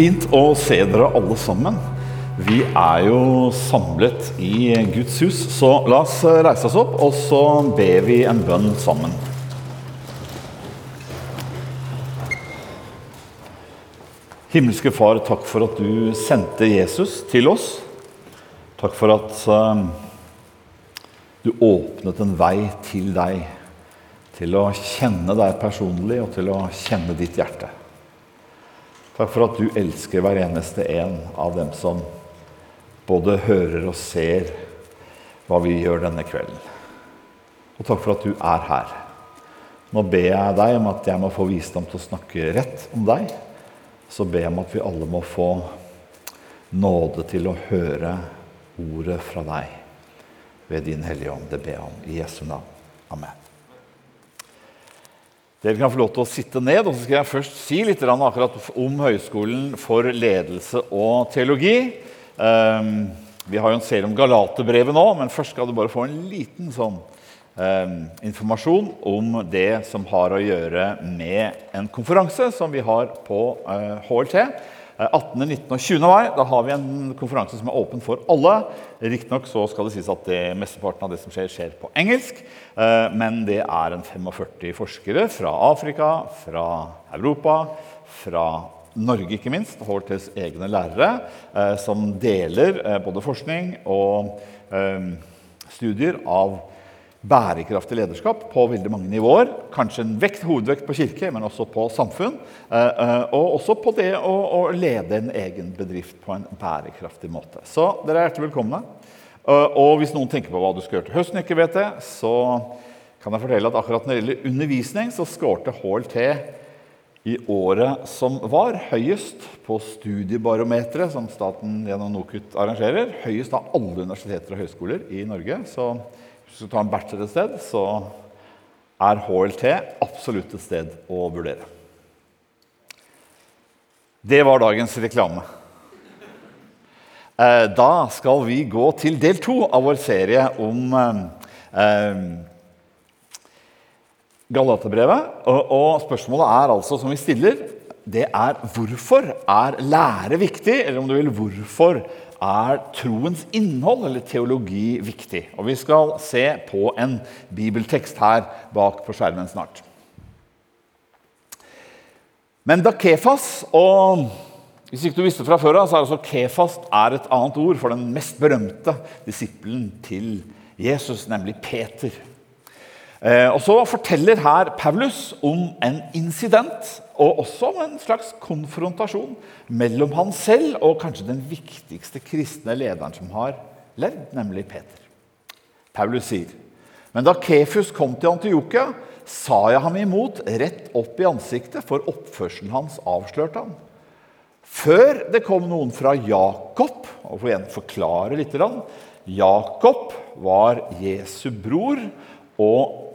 Fint å se dere alle sammen. Vi er jo samlet i Guds hus, så la oss reise oss opp, og så ber vi en bønn sammen. Himmelske Far, takk for at du sendte Jesus til oss. Takk for at eh, du åpnet en vei til deg, til å kjenne deg personlig og til å kjenne ditt hjerte. Takk for at du elsker hver eneste en av dem som både hører og ser hva vi gjør denne kvelden. Og takk for at du er her. Nå ber jeg deg om at jeg må få visdom til å snakke rett om deg. Så ber jeg om at vi alle må få nåde til å høre ordet fra deg ved din Hellige Ånd. Det ber jeg om i Jesu navn. Amen. Dere kan få lov til å sitte ned, og så skal jeg først si litt om Høgskolen for ledelse og teologi. Um, vi har jo en serie om Galaterbrevet nå, men først skal du bare få en liten sånn um, informasjon om det som har å gjøre med en konferanse som vi har på HLT. 18., 19. og 20. mai da har vi en konferanse som er åpen for alle. Riktignok skal det sies at det, mesteparten av det som skjer, skjer på engelsk. Eh, men det er en 45 forskere fra Afrika, fra Europa, fra Norge ikke minst, HLTs egne lærere, eh, som deler eh, både forskning og studier av bærekraftig lederskap på veldig mange nivåer. Kanskje en vekt, hovedvekt på kirke, men også på samfunn. Eh, eh, og også på det å, å lede en egen bedrift på en bærekraftig måte. Så dere er hjertelig velkomne. Eh, og hvis noen tenker på hva du skal gjøre til høsten, ikke vet det, så kan jeg fortelle at akkurat når det gjelder undervisning, så skårte HLT i året som var, høyest på studiebarometeret som staten gjennom NOKUT arrangerer. Høyest av alle universiteter og høyskoler i Norge. Så hvis du skal ta en bachelor et sted, så er HLT absolutt et sted å vurdere. Det var dagens reklame. Eh, da skal vi gå til del to av vår serie om eh, eh, Galaterbrevet. Og spørsmålet er altså, som vi stiller, det er hvorfor er lære viktig? Eller om du vil, hvorfor er troens innhold, eller teologi, viktig. Og Vi skal se på en bibeltekst her bak på skjermen snart. Men da Kefas og hvis ikke du visste fra før så er altså Kefas er et annet ord for den mest berømte disippelen til Jesus, nemlig Peter. Eh, og Så forteller her Paulus om en incident og også om en slags konfrontasjon mellom han selv og kanskje den viktigste kristne lederen som har levd, nemlig Peter. Paulus sier, men da Kefus kom til Antiokia, sa jeg ham imot rett opp i ansiktet, for oppførselen hans avslørte han. Før det kom noen fra Jakob, og får igjen forklare litt Jakob var Jesu bror og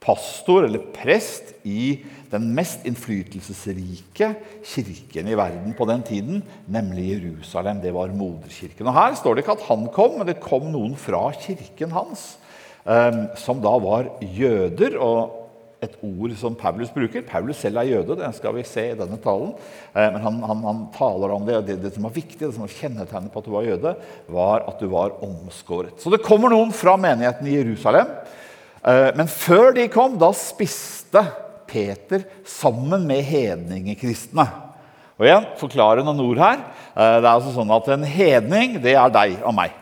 pastor eller prest i den mest innflytelsesrike kirken i verden på den tiden, nemlig Jerusalem. Det var moderkirken. Og Her står det ikke at han kom, men det kom noen fra kirken hans, um, som da var jøder. og et ord som Paulus bruker. Paulus selv er jøde, det skal vi se i denne talen. Eh, men han, han, han taler om det, og det, det, som var viktig, det som var kjennetegnet på at du var jøde, var at du var omskåret. Så det kommer noen fra menigheten i Jerusalem Eh, men før de kom, da spiste Peter sammen med hedningekristne. Og igjen, forklarende ord her. Eh, det er altså sånn at En hedning det er deg og meg.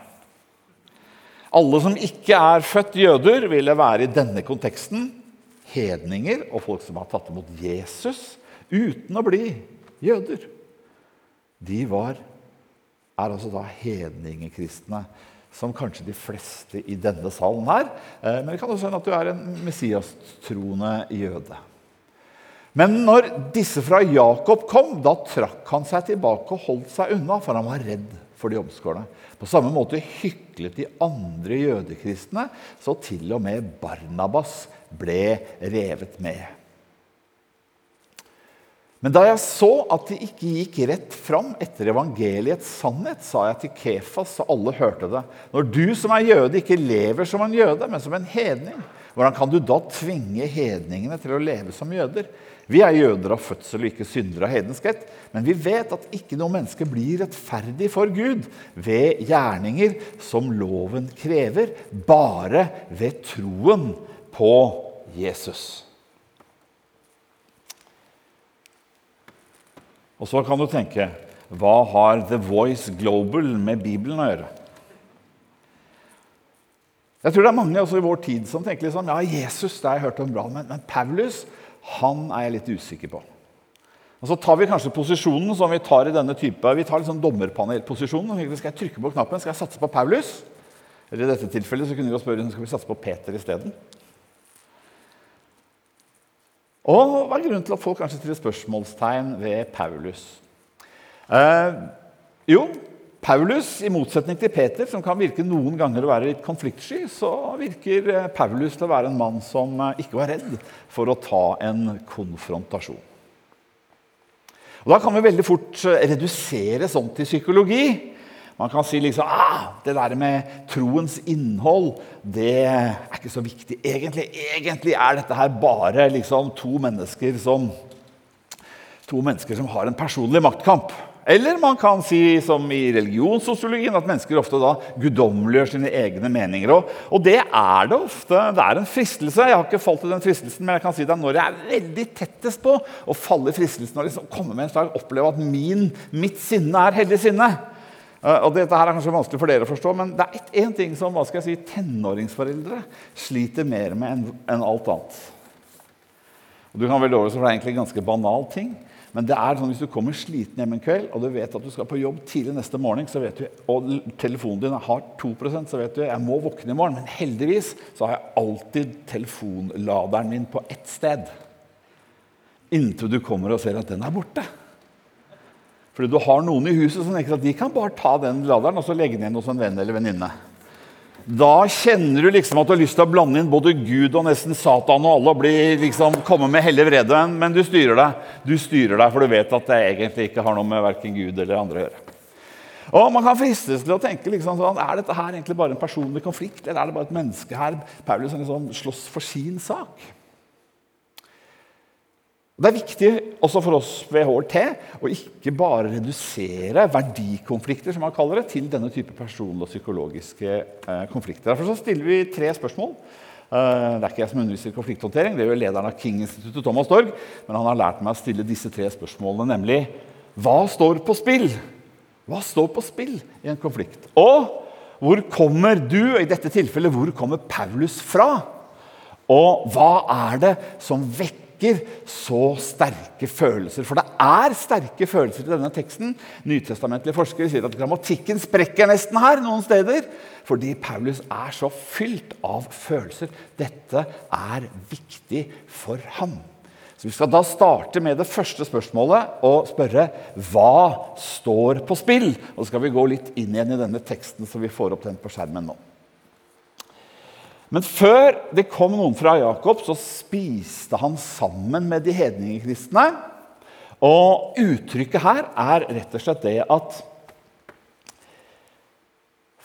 Alle som ikke er født jøder, ville være i denne konteksten hedninger og folk som har tatt imot Jesus uten å bli jøder. De var, er altså da hedningekristne som kanskje de fleste i denne salen her. Eh, men det kan også hende at du er en messiastroende jøde. Men når disse fra Jakob kom, da trakk han seg tilbake og holdt seg unna, for han var redd for de omskårne. På samme måte hyklet de andre jødekristne, så til og med Barnabas ble revet med. Men da jeg så at de ikke gikk rett fram etter evangeliets sannhet, sa jeg til Kefas, så alle hørte det. Når du som er jøde, ikke lever som en jøde, men som en hedning, hvordan kan du da tvinge hedningene til å leve som jøder? Vi er jøder av fødsel og ikke syndere av hedenskhet. Men vi vet at ikke noe menneske blir rettferdig for Gud ved gjerninger som loven krever, bare ved troen på Jesus. Og så kan du tenke hva har The Voice Global med Bibelen å gjøre? Jeg tror det er mange også i vår tid som tenker liksom, ja, Jesus det har jeg hørt om bra, men, men Paulus han er jeg litt usikker på. Og Så tar vi kanskje posisjonen som vi tar i denne type, vi tar liksom dommerpanelposisjonen. Skal jeg trykke på knappen? Skal jeg satse på Paulus? Eller i dette tilfellet så kunne vi jo spørre skal vi satse på Peter isteden. Og hva er grunnen til at folk kanskje stiller spørsmålstegn ved Paulus? Eh, jo, Paulus, i motsetning til Peter, som kan virke noen ganger å være litt konfliktsky, så virker eh, Paulus til å være en mann som eh, ikke var redd for å ta en konfrontasjon. Og Da kan vi veldig fort eh, redusere sånt til psykologi. Man kan si liksom ah, det der med troens innhold det er ikke så viktig. Egentlig, egentlig er dette her bare liksom to mennesker som to mennesker som har en personlig maktkamp. Eller man kan si, som i religionssosiologien, at mennesker ofte da guddommeliggjør sine egne meninger. Og, og, det er det ofte. Det er en fristelse. Jeg har ikke falt i den fristelsen, men jeg kan si det er når jeg er veldig tettest på å falle i fristelsen og liksom komme med en slag, oppleve at min, mitt sinne er hellig sinne. Eh, og dette her er kanskje vanskelig for dere å forstå, men det er én ting som hva skal jeg si, tenåringsforeldre sliter mer med enn en alt annet. Og du kan vel love, for det er egentlig en ganske banal ting. Men det er sånn hvis du kommer sliten hjem en kveld og du vet at du skal på jobb tidlig neste morgen, så vet du, og telefonen din har 2% så vet du jeg må våkne i morgen. Men heldigvis så har jeg alltid telefonladeren min på ett sted. Inntil du kommer og ser at den er borte. Fordi du har noen i huset som tenker at de kan bare ta den laderen og så legge den igjen hos en venn eller venninne. Da kjenner du liksom at du har lyst til å blande inn både Gud og nesten Satan og alle og bli, liksom, komme med hellig vrede, men du styrer deg. Du styrer deg, For du vet at det egentlig ikke har noe med verken Gud eller andre å gjøre. Og Man kan fristes til å tenke liksom sånn, er dette her egentlig bare en personlig konflikt, eller er det bare et menneske her Paulus liksom slåss for sin sak? Det er viktig også for oss ved HRT å ikke bare redusere verdikonflikter som man kaller det, til denne type personlige og psykologiske eh, konflikter. Derfor stiller vi tre spørsmål. Eh, det er ikke jeg som underviser konflikthåndtering, det gjør lederen av King-instituttet, Thomas Dorg. Men han har lært meg å stille disse tre spørsmålene, nemlig hva står på spill? Hva står på spill i en konflikt? Og hvor kommer du, i dette tilfellet, hvor kommer Paulus fra? Og hva er det som vekker vekker så sterke følelser. For det er sterke følelser i denne teksten. Nytestamentlige forskere sier at grammatikken sprekker nesten her noen steder. Fordi Paulus er så fylt av følelser. Dette er viktig for ham. Så Vi skal da starte med det første spørsmålet og spørre hva står på spill. Og så skal vi gå litt inn igjen i denne teksten, så vi får opp den på skjermen nå. Men før det kom noen fra Jakob, så spiste han sammen med de hedningekristne. Og uttrykket her er rett og slett det at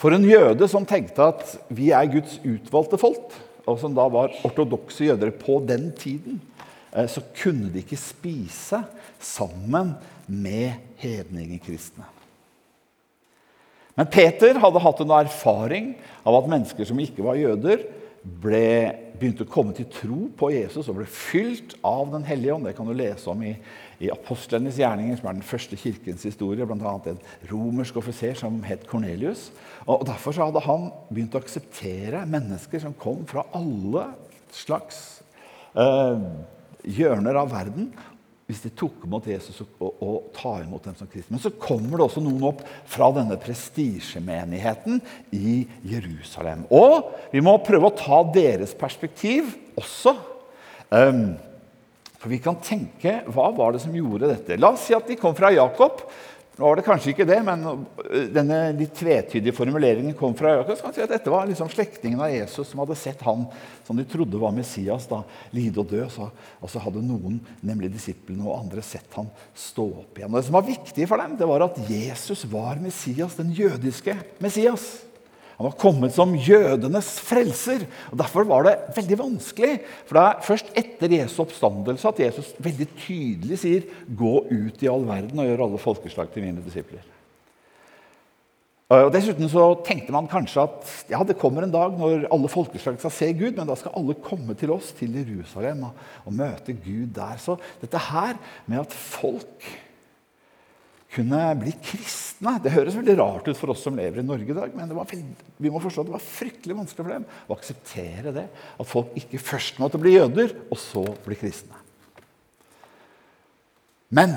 for en jøde som tenkte at vi er Guds utvalgte folk, og som da var ortodokse jøder på den tiden, eh, så kunne de ikke spise sammen med hedningekristne. Men Peter hadde hatt en erfaring av at mennesker som ikke var jøder, ble, begynte å komme til tro på Jesus og ble fylt av Den hellige ånd. Det kan du lese om i, i apostlenes gjerninger, som er den første kirkens historie. Bl.a. en romersk offiser som het Kornelius. Og Derfor hadde han begynt å akseptere mennesker som kom fra alle slags eh, hjørner av verden, hvis de tok imot Jesus og, og, og ta imot dem som kristne. Men så kommer det også noen opp fra denne prestisjemenigheten i Jerusalem. Og vi må prøve å ta deres perspektiv også. Um, for vi kan tenke hva var det som gjorde dette? La oss si at de kom fra Jakob. Nå var det kanskje ikke det, men denne litt tvetydige formuleringen kom fra Jakob. Si at Dette var liksom slektningen av Jesus som hadde sett han som de trodde var Messias, da, lide og dø. Så, og så hadde noen, nemlig disiplene og andre, sett han stå opp igjen. Og Det som var viktig for dem, det var at Jesus var Messias, den jødiske Messias. Han var kommet som jødenes frelser. og Derfor var det veldig vanskelig. For det er først etter Jesu oppstandelse at Jesus veldig tydelig sier 'gå ut i all verden og gjør alle folkeslag til mine disipler'. Og Dessuten så tenkte man kanskje at ja, det kommer en dag når alle folkeslag skal se Gud, men da skal alle komme til oss, til Jerusalem, og, og møte Gud der. Så dette her med at folk kunne bli kristne Det høres veldig rart ut for oss som lever i Norge i dag, men vi må forstå at det var fryktelig vanskelig for dem å akseptere det. At folk ikke først måtte bli jøder, og så bli kristne. Men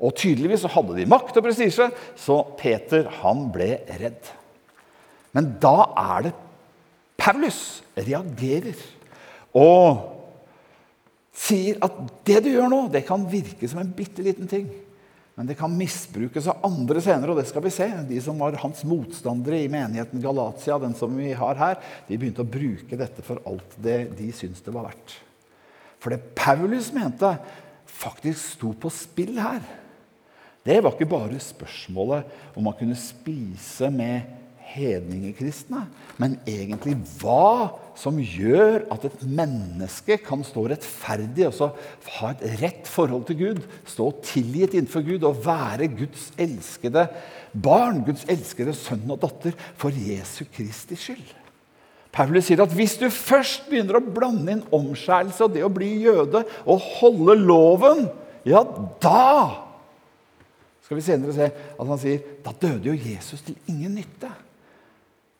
og tydeligvis så hadde de makt og prestisje, så Peter han ble redd. Men da er det Paulus reagerer og sier at det du gjør nå, det kan virke som en bitte liten ting. Men det kan misbrukes av andre senere, og det skal vi se. De som var hans motstandere i menigheten Galatia, den som vi har her, de begynte å bruke dette for alt det de syntes det var verdt. For det Paulus mente, faktisk sto på spill her. Det var ikke bare spørsmålet om man kunne spise med hedningekristne, men egentlig hva som gjør at et menneske kan stå rettferdig og ha et rett forhold til Gud, stå tilgitt innenfor Gud og være Guds elskede barn, Guds elskede sønn og datter, for Jesu Kristi skyld. Paulus sier at hvis du først begynner å blande inn omskjærelse og det å bli jøde og holde loven, ja, da skal vi senere se at han sier da døde jo Jesus til ingen nytte.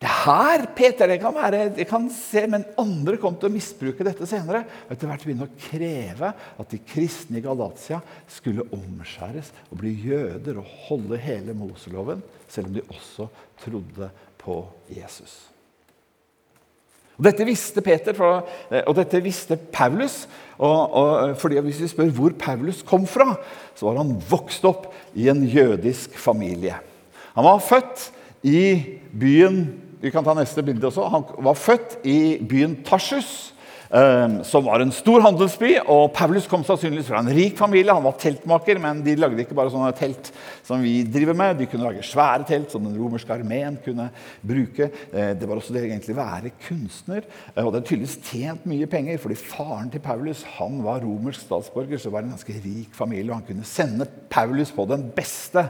Det her, Peter, det kan være, det kan se, men andre kom til å misbruke dette senere. Og etter hvert begynne å kreve at de kristne i Galatia skulle omskjæres og bli jøder og holde hele Moseloven, selv om de også trodde på Jesus. Og Dette visste Peter, eh, og dette visste Paulus. Og, og, fordi Hvis vi spør hvor Paulus kom fra, så var han vokst opp i en jødisk familie. Han var født i byen vi kan ta neste bilde også, Han var født i byen Tarsus Ehm, som var en stor handelsby. og Paulus kom sannsynligvis fra en rik familie. Han var teltmaker, men de lagde ikke bare sånne telt som vi driver med. De kunne lage svære telt som den romerske armeen kunne bruke. Eh, det var også det egentlig være kunstner. Eh, og det hadde tydeligvis tjent mye penger, fordi faren til Paulus han var romersk statsborger, så det var en ganske rik familie. og Han kunne sende Paulus på den beste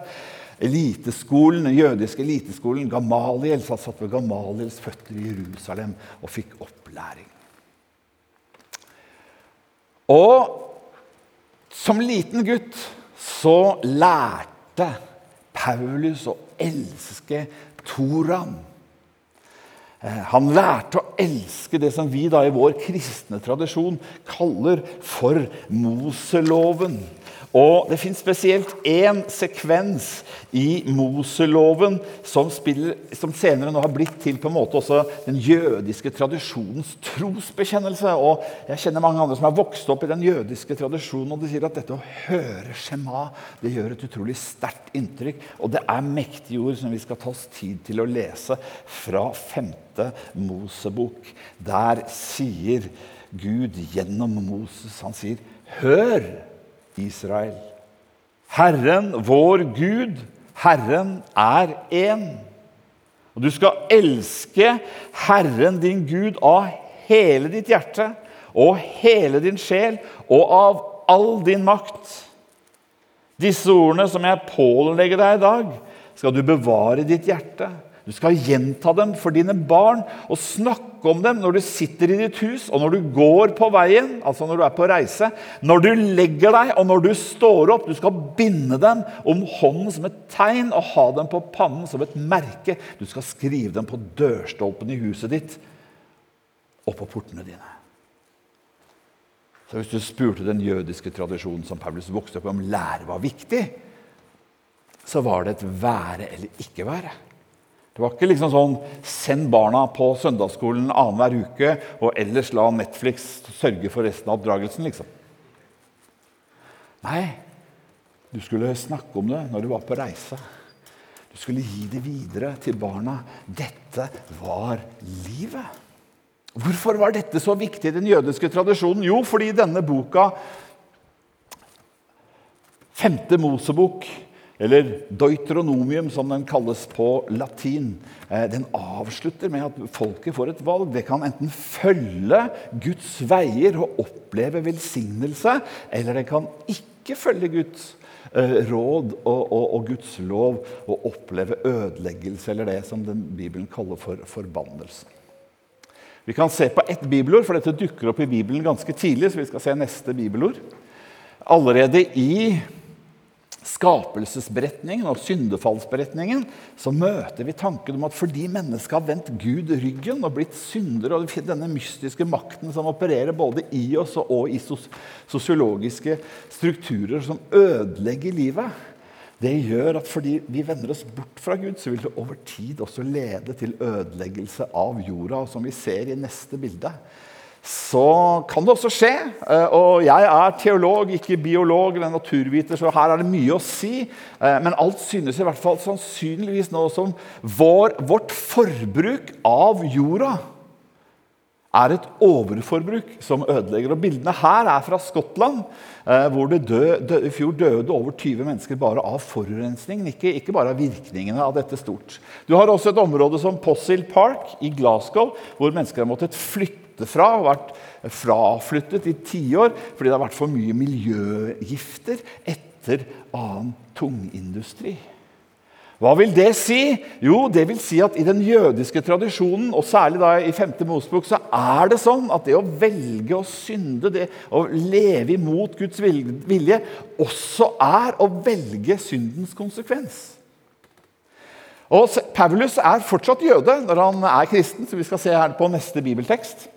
eliteskolen, den jødiske eliteskolen. Gamaliel satt ved Gamaliels føtter i Jerusalem og fikk opplæring. Og som liten gutt så lærte Paulus å elske Toraen. Eh, han lærte å elske det som vi da i vår kristne tradisjon kaller for Moseloven. Og Det fins spesielt én sekvens i Moseloven som, spiller, som, senere nå har blitt til på en måte også den jødiske tradisjonens trosbekjennelse. Og Jeg kjenner mange andre som har vokst opp i den jødiske tradisjonen, og de sier at dette å høre Shema det gjør et utrolig sterkt inntrykk. Og det er mektige ord som vi skal ta oss tid til å lese fra femte Mosebok. Der sier Gud gjennom Moses Han sier, 'Hør!' Israel. Herren, vår Gud, Herren er én. Og du skal elske Herren din Gud av hele ditt hjerte og hele din sjel og av all din makt. Disse ordene som jeg pålegger deg i dag, skal du bevare i ditt hjerte. Du skal gjenta dem for dine barn og snakke om dem når du sitter i ditt hus og når du går på veien, altså når du er på reise, når du legger deg og når du står opp. Du skal binde dem om hånden som et tegn og ha dem på pannen som et merke. Du skal skrive dem på dørstolpen i huset ditt og på portene dine. Så Hvis du spurte den jødiske tradisjonen som Paulus vokste opp om lære var viktig, så var det et være eller ikke være. Det var ikke liksom sånn 'send barna på søndagsskolen annenhver uke', og ellers la Netflix sørge for resten av oppdragelsen. liksom. Nei, du skulle snakke om det når du var på reise. Du skulle gi det videre til barna. Dette var livet. Hvorfor var dette så viktig i den jødiske tradisjonen? Jo, fordi denne boka, femte Mosebok, eller deuteronomium, som den kalles på latin, eh, den avslutter med at folket får et valg. Det kan enten følge Guds veier og oppleve velsignelse, eller det kan ikke følge Guds eh, råd og, og, og, Guds lov og oppleve ødeleggelse, eller det som Bibelen kaller for forbannelse. Vi kan se på ett bibelord, for dette dukker opp i Bibelen ganske tidlig. så vi skal se neste bibelord. Allerede i skapelsesberetningen og syndefallsberetningen så møter vi tanken om at fordi mennesket har vendt Gud ryggen og blitt syndere, og denne mystiske makten som opererer både i oss og i sosiologiske strukturer som ødelegger livet, det gjør at fordi vi vender oss bort fra Gud, så vil det over tid også lede til ødeleggelse av jorda, som vi ser i neste bilde så kan det også skje. Eh, og jeg er teolog, ikke biolog eller naturviter, så her er det mye å si. Eh, men alt synes i hvert fall sannsynligvis nå som vår, vårt forbruk av jorda er et overforbruk som ødelegger. Og Bildene her er fra Skottland, eh, hvor det død, død, i fjor døde over 20 mennesker bare av forurensningen, ikke, ikke, bare av virkningene av dette stort. Du har også et område som Possil Park i Glasgow, hvor mennesker har måttet flytte fra og vært fraflyttet i tiår fordi det har vært for mye miljøgifter etter annen tungindustri. Hva vil det si? Jo, det vil si at I den jødiske tradisjonen, og særlig da i 5. Mosebok, så er det sånn at det å velge å synde, det å leve imot Guds vilje, også er å velge syndens konsekvens. Og Paulus er fortsatt jøde når han er kristen, så vi skal se her på neste bibeltekst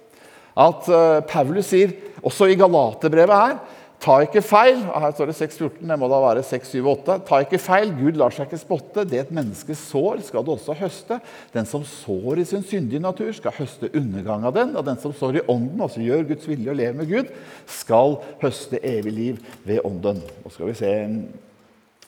at uh, Paulus sier, også i Galaterbrevet her Ta ikke feil. Her står det 6.14. Det må da være 6.7.8. Ta ikke feil. Gud lar seg ikke spotte. Det et menneske sår, skal det også høste. Den som sår i sin syndige natur, skal høste undergang av den. Og den som sår i ånden, altså gjør Guds vilje og lever med Gud, skal høste evig liv ved ånden. Nå skal vi se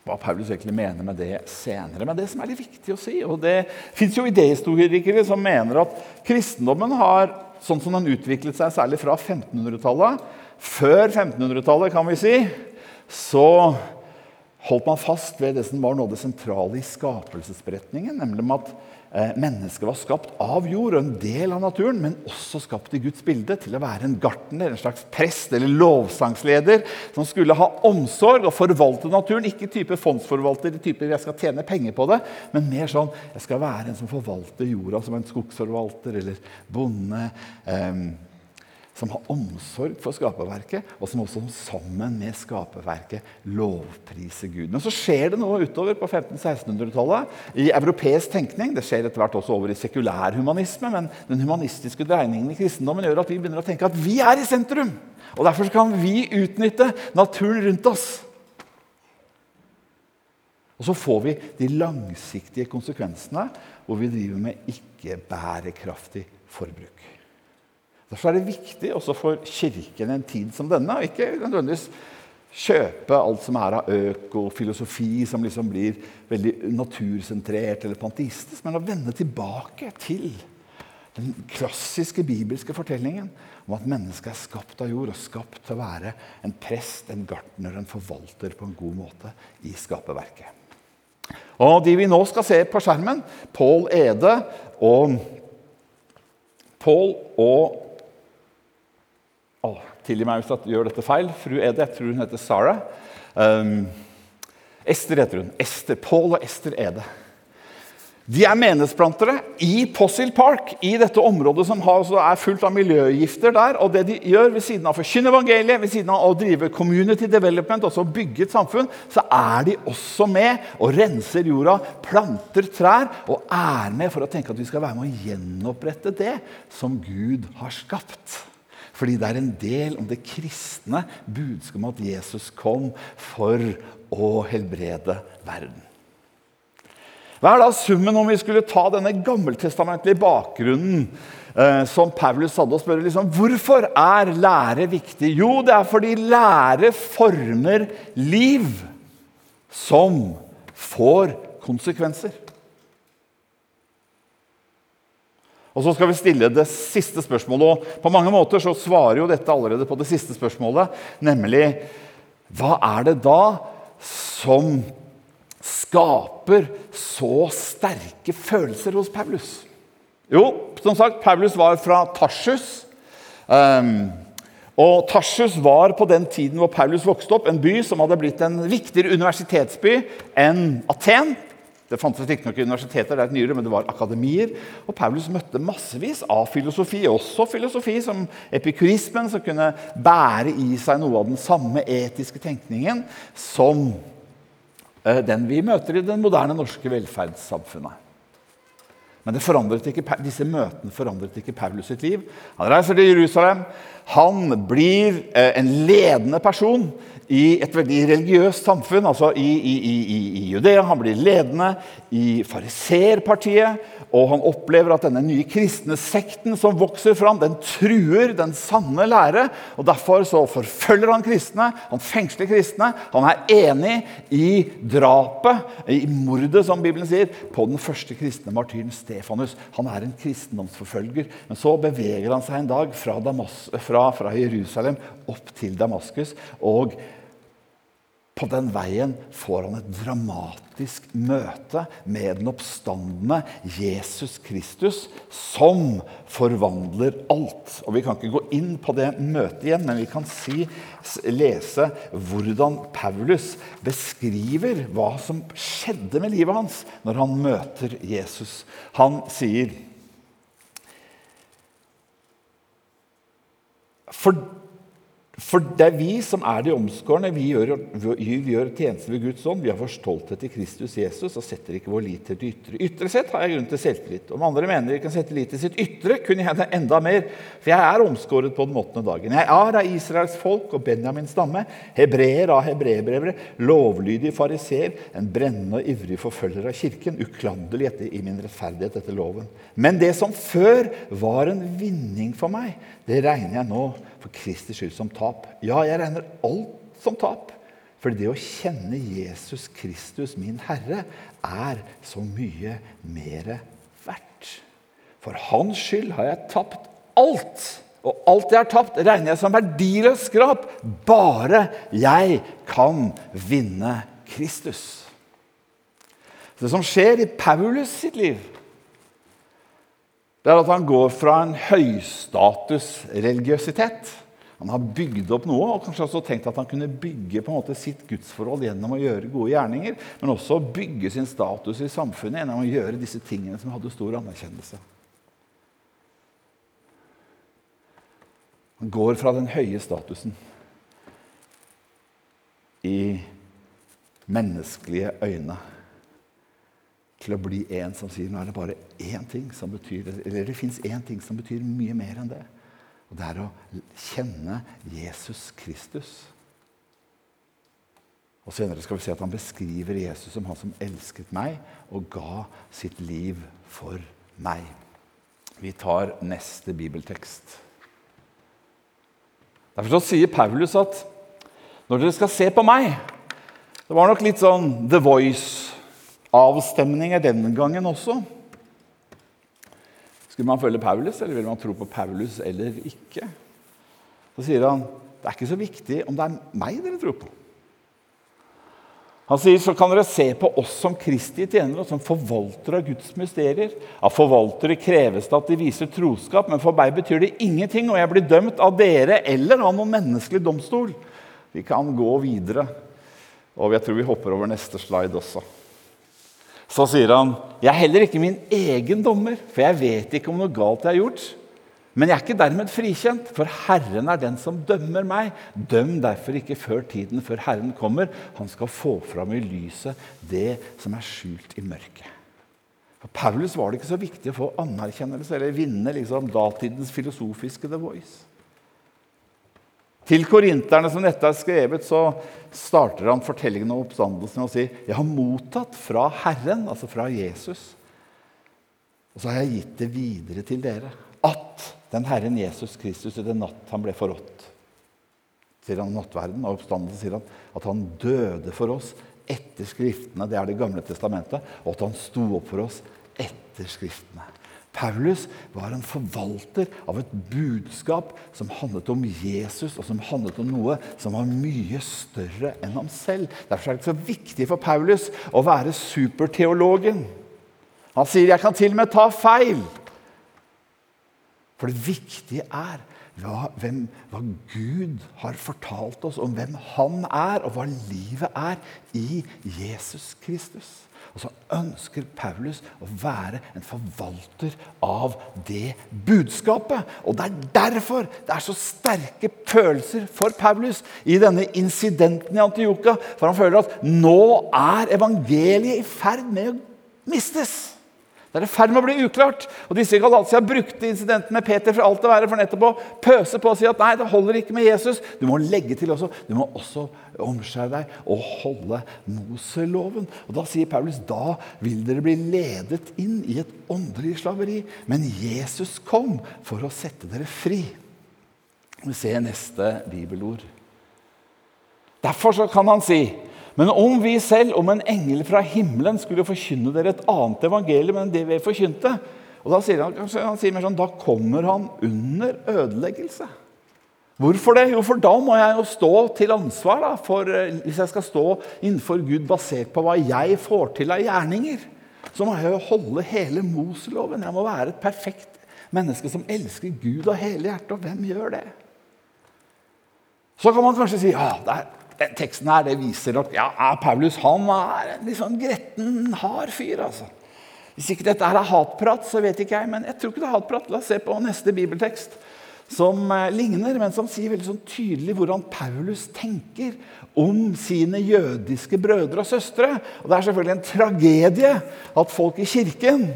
hva Paulus egentlig mener med det senere. Men det som er litt viktig å si, og det fins jo idéhistorikere som mener at kristendommen har sånn som den utviklet seg særlig fra 1500-tallet. Før 1500-tallet, kan vi si, så holdt man fast ved det som var noe av det sentrale i skapelsesberetningen, nemlig at mennesket var skapt av jord og en del av naturen, men også skapt i Guds bilde til å være en gartner, en slags prest eller lovsangsleder som skulle ha omsorg og forvalte naturen. Ikke type fondsforvalter, type jeg skal tjene penger på det, men mer sånn jeg skal være en som forvalter jorda som en skogsforvalter eller bonde. Eh, som har omsorg for skaperverket, og som også sammen med skaperverket lovpriser Gud. Men så skjer det noe utover på 1500-1600-tallet i europeisk tenkning. Det skjer etter hvert også over i sekulærhumanisme, men den humanistiske dreiningen i kristendommen gjør at vi begynner å tenke at vi er i sentrum. Og Derfor kan vi utnytte naturen rundt oss. Og så får vi de langsiktige konsekvensene hvor vi driver med ikke-bærekraftig forbruk. Derfor er det viktig også for Kirken en tid som denne. og Ikke nødvendigvis kjøpe alt som er av økofilosofi, som liksom blir veldig natursentrert eller panteistisk, men å vende tilbake til den klassiske bibelske fortellingen om at mennesket er skapt av jord og skapt til å være en prest, en gartner, en forvalter på en god måte i skaperverket. Og De vi nå skal se på skjermen, Pål Ede og Pål og oh, Tilgi meg hvis jeg gjør dette feil. Fru Ede, jeg tror hun heter Sarah. Um, Ester heter hun. Ester, Paul og Ester Ede. De er menighetsplantere i Possil Park, i dette området som har, er fullt av miljøgifter der. Og det de gjør ved siden av å forkynne evangeliet, ved siden av å drive community development, altså bygge et samfunn, så er de også med og renser jorda, planter trær og er med for å tenke at vi skal være med å gjenopprette det som Gud har skapt. Fordi det er en del om det kristne budskapet om at Jesus kom for å helbrede verden. Hva er da summen om vi skulle ta denne gammeltestamentlige bakgrunnen eh, som Paulus hadde, og spørre liksom, hvorfor er lære viktig? Jo, det er fordi lære former liv som får konsekvenser. Og så skal vi stille det siste spørsmålet. og På mange måter så svarer jo dette allerede på det siste spørsmålet, nemlig hva er det da som skaper så sterke følelser hos Paulus? Jo, som sagt, Paulus var fra Tarsus. Um, og Tarsus var på den tiden hvor Paulus vokste opp, en by som hadde blitt en viktigere universitetsby enn Aten. Det fantes riktignok universiteter, det er et nyere, men det var akademier. Og Paulus møtte massevis av filosofi, også filosofi som epikurismen, som kunne bære i seg noe av den samme etiske tenkningen som eh, den vi møter i det moderne norske velferdssamfunnet. Men ikke, disse møtene forandret ikke Paulus sitt liv. Han reiser til Jerusalem. Han blir eh, en ledende person i et veldig religiøst samfunn, altså i, i, i, i Judea. Han blir ledende i fariserpartiet, og han opplever at denne nye kristne sekten som vokser fram, den truer den sanne lære. og Derfor så forfølger han kristne, han fengsler kristne. Han er enig i drapet, i mordet, som Bibelen sier, på den første kristne martyren Stefanus. Han er en kristendomsforfølger. Men så beveger han seg en dag fra, Damas, fra, fra Jerusalem opp til Damaskus. og på den veien får han et dramatisk møte med den oppstandende Jesus Kristus, som forvandler alt. Og Vi kan ikke gå inn på det møtet igjen, men vi kan si, lese hvordan Paulus beskriver hva som skjedde med livet hans når han møter Jesus. Han sier For for det er vi som er de omskårne. Vi gjør, gjør tjeneste ved Guds ånd. Vi har vår stolthet til Kristus Jesus og setter ikke vår lit til det ytre. Ytre sett har jeg grunn til selvtillit. Om andre mener de kan sette lit til sitt ytre, kunne jeg det enda mer. For jeg er omskåret på den åttende dagen. Jeg er av Israels folk og Benjamins stamme. Hebreer av hebreerbrevere. Lovlydig fariseer. En brennende og ivrig forfølger av kirken. Uklanderlig i min rettferdighet etter loven. Men det som før var en vinning for meg, det regner jeg nå for Kristi skyld som tap. Ja, jeg regner alt som tap. For det å kjenne Jesus Kristus, min Herre, er så mye mer verdt. For hans skyld har jeg tapt alt. Og alt jeg har tapt, regner jeg som verdiløst skrap, bare jeg kan vinne Kristus. Det som skjer i Paulus sitt liv, det er at han går fra en høystatusreligiøsitet Han har bygd opp noe og kanskje også tenkt at han kunne bygge på en måte sitt gudsforhold gjennom å gjøre gode gjerninger, men også bygge sin status i samfunnet gjennom å gjøre disse tingene som hadde stor anerkjennelse. Han går fra den høye statusen i menneskelige øyne til å bli en som sier nå er det bare én ting som betyr Eller det fins én ting som betyr mye mer enn det. Og det er å kjenne Jesus Kristus. Og Senere skal vi se at han beskriver Jesus som han som elsket meg og ga sitt liv for meg. Vi tar neste bibeltekst. Derfor sier Paulus at når dere skal se på meg Det var nok litt sånn The Voice avstemninger denne gangen også. Skulle man følge Paulus, eller vil man tro på Paulus eller ikke? Så sier han det er ikke så viktig om det er meg dere tror på. Han sier så kan dere se på oss som Kristi tjenere og som forvaltere av Guds mysterier. Av forvaltere kreves det at de viser troskap, men for meg betyr det ingenting, og jeg blir dømt av dere eller av noen menneskelig domstol. Vi kan gå videre, og jeg tror vi hopper over neste slide også. Så sier han, 'Jeg er heller ikke min egen dommer, for jeg vet ikke om noe galt jeg har gjort.' 'Men jeg er ikke dermed frikjent, for Herren er den som dømmer meg.' 'Døm derfor ikke før tiden, før Herren kommer.' 'Han skal få fram i lyset det som er skjult i mørket.' For Paulus var det ikke så viktig å få anerkjennelse eller vinne liksom, datidens filosofiske The Voice. Til korinterne som dette er skrevet, så starter han fortellingen om oppstandelsen med å si jeg har mottatt fra Herren, altså fra Jesus, og så har jeg gitt det videre til dere, at den Herren Jesus Kristus i den natt han ble forrådt sier han nattverden, og oppstandelsen sier han at han døde for oss etter Skriftene, det er Det gamle testamentet, og at han sto opp for oss etter Skriftene. Paulus var en forvalter av et budskap som handlet om Jesus, og som handlet om noe som var mye større enn ham selv. Derfor er det så viktig for Paulus å være superteologen. Han sier 'jeg kan til og med ta feil'. For det viktige er hva, hvem, hva, Gud har fortalt oss om hvem Han er, og hva livet er i Jesus Kristus. Og så ønsker Paulus å være en forvalter av det budskapet. Og det er derfor det er så sterke følelser for Paulus i denne incidenten i Antioka. For han føler at nå er evangeliet i ferd med å mistes. Det er i ferd med å bli uklart. Og disse i Galatia brukte incidenten med Peter for alt det være for nettopp å pøse på og si at nei, det holder ikke med Jesus. Du må legge til også. Du må også omskjære deg og holde Moseloven. Og Da sier Paulus da vil dere bli ledet inn i et åndelig slaveri. Men Jesus kom for å sette dere fri. Vi ser neste bibelord. Derfor kan han si men om vi selv, om en engel fra himmelen, skulle forkynne dere et annet evangelium enn det vi forkynte og Da sier han, han sier mer sånn, da kommer han under ødeleggelse. Hvorfor det? Jo, for da må jeg jo stå til ansvar da, for, eh, hvis jeg skal stå innenfor Gud basert på hva jeg får til av gjerninger. Så må jeg jo holde hele Moseloven. Jeg må være et perfekt menneske som elsker Gud av hele hjertet. Og hvem gjør det? Så kan man kanskje si ja, det er den teksten her, det viser at ja, Paulus han er en litt sånn gretten, hard fyr. altså. Hvis ikke dette her er hatprat, så vet ikke jeg. Men jeg tror ikke det er hatprat. La oss se på neste bibeltekst som eh, ligner, men som sier veldig sånn tydelig hvordan Paulus tenker om sine jødiske brødre og søstre. Og Det er selvfølgelig en tragedie at folk i kirken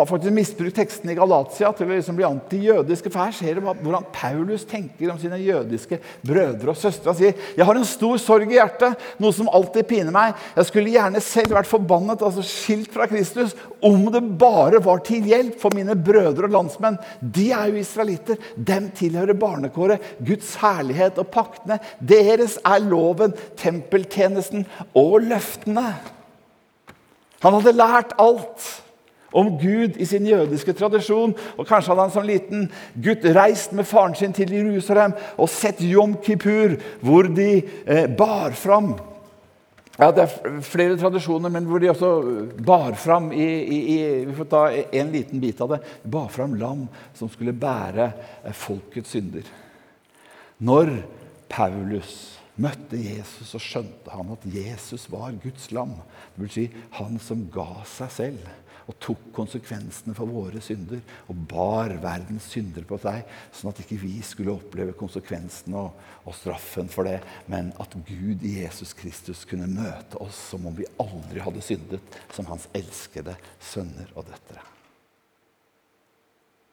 har faktisk misbrukt tekstene i Galatia til å liksom bli antijødiske. For her ser du hvordan Paulus tenker om sine jødiske brødre og søstre. Han sier jeg har en stor sorg i hjertet, noe som alltid piner meg. Jeg skulle gjerne selv vært forbannet, altså skilt fra Kristus, om det bare var til hjelp for mine brødre og landsmenn. De er jo israelitter. Dem tilhører barnekåret, Guds herlighet og paktene. Deres er loven, tempeltjenesten og løftene. Han hadde lært alt om Gud i sin jødiske tradisjon. Og Kanskje hadde han som liten gutt reist med faren sin til Jerusalem og sett Jom Kippur, hvor de eh, bar fram ja, Det er flere tradisjoner, men hvor de også bar fram i, i, i, Vi får ta en liten bit av det. Bar fram lam som skulle bære eh, folkets synder. Når Paulus møtte Jesus, så skjønte han at Jesus var Guds lam. Det vil si han som ga seg selv og tok konsekvensene for våre synder og bar verdens synder på seg, sånn at ikke vi skulle oppleve konsekvensene og, og, straffen for det, men at Gud i Jesus Kristus kunne møte oss som om vi aldri hadde syndet, som hans elskede sønner og døtre.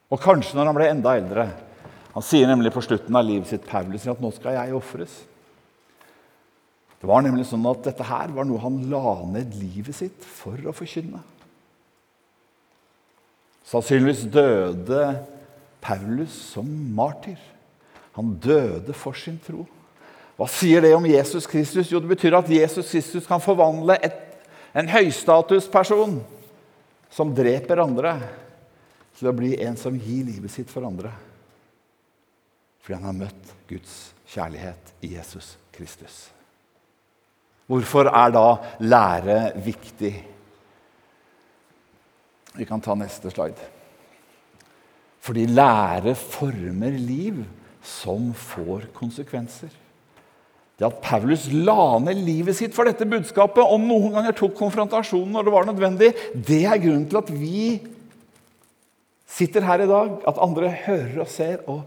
Og kanskje når han ble enda eldre Han sier nemlig på slutten av livet sitt Paulus, at nå skal jeg ofres. Det var nemlig sånn at Dette her var noe han la ned livet sitt for å forkynne. Sannsynligvis døde Paulus som martyr. Han døde for sin tro. Hva sier det om Jesus Kristus? Jo, Det betyr at Jesus Kristus kan forvandle et, en høystatusperson som dreper andre, til å bli en som gir livet sitt for andre. Fordi han har møtt Guds kjærlighet i Jesus Kristus. Hvorfor er da lære viktig? Vi kan ta neste slide. Fordi lære former liv som får konsekvenser. Det at Paulus la ned livet sitt for dette budskapet, og noen ganger tok konfrontasjonen når det var nødvendig, det er grunnen til at vi sitter her i dag. At andre hører og ser og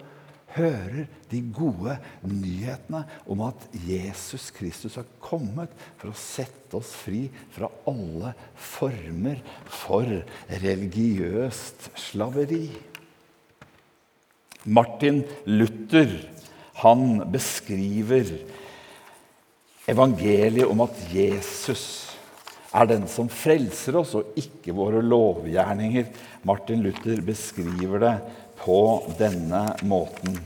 hører de gode nyhetene om at Jesus Kristus har kommet for å sette oss fri fra alle former for religiøst slaveri. Martin Luther han beskriver evangeliet om at Jesus er den som frelser oss, og ikke våre lovgjerninger. Martin Luther beskriver det på denne måten.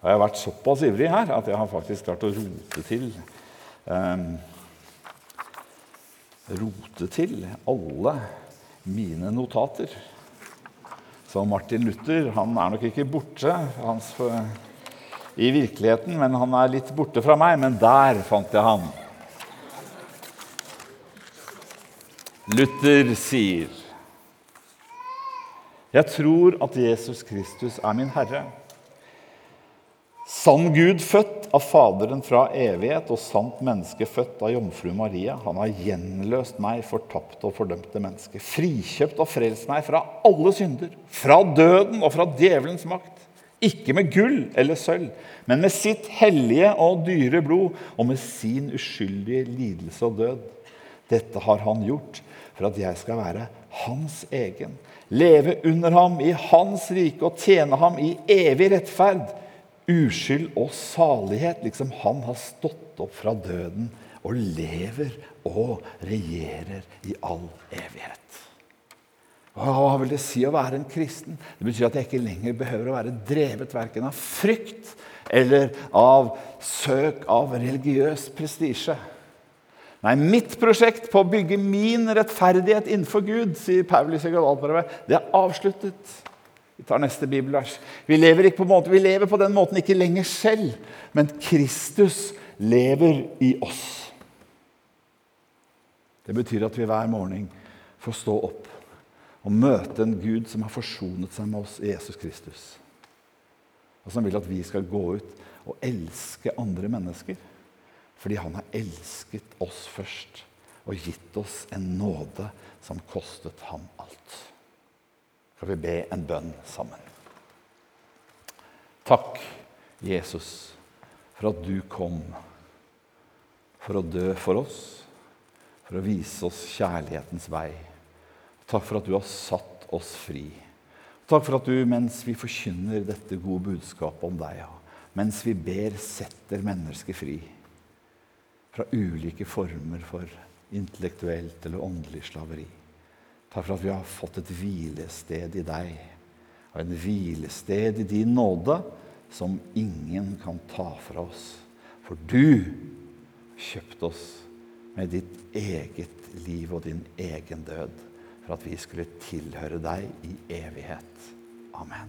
Jeg har vært såpass ivrig her at jeg har faktisk klart å rote til eh, rote til alle mine notater. Så Martin Luther han er nok ikke borte hans, i virkeligheten, men han er litt borte fra meg. Men der fant jeg han. Luther sier Jeg tror at Jesus Kristus er min Herre. Sann Gud født av Faderen fra evighet og sant menneske født av jomfru Maria. Han har gjenløst meg, fortapte og fordømte menneske. Frikjøpt og frelst meg fra alle synder, fra døden og fra djevelens makt. Ikke med gull eller sølv, men med sitt hellige og dyre blod og med sin uskyldige lidelse og død. Dette har han gjort for at jeg skal være hans egen, leve under ham i hans rike og tjene ham i evig rettferd uskyld og salighet, liksom han har stått opp fra døden og lever og regjerer i all evighet. Hva vil det si å være en kristen? Det betyr at jeg ikke lenger behøver å være drevet verken av frykt eller av søk av religiøs prestisje. Nei, mitt prosjekt på å bygge min rettferdighet innenfor Gud, sier Paulus i Galatbrevet, det er avsluttet. Vi tar neste bibelvers. Vi lever, på måte, vi lever på den måten ikke lenger selv, men Kristus lever i oss. Det betyr at vi hver morgen får stå opp og møte en Gud som har forsonet seg med oss i Jesus Kristus. Og som vil at vi skal gå ut og elske andre mennesker. Fordi han har elsket oss først og gitt oss en nåde som kostet ham alt skal vi be en bønn sammen. Takk, Jesus, for at du kom for å dø for oss, for å vise oss kjærlighetens vei. Takk for at du har satt oss fri. Takk for at du, mens vi forkynner dette gode budskapet om deg, mens vi ber, setter mennesket fri fra ulike former for intellektuelt eller åndelig slaveri. Takk for at vi har fått et hvilested i deg, og en hvilested i din nåde som ingen kan ta fra oss. For du kjøpte oss med ditt eget liv og din egen død for at vi skulle tilhøre deg i evighet. Amen.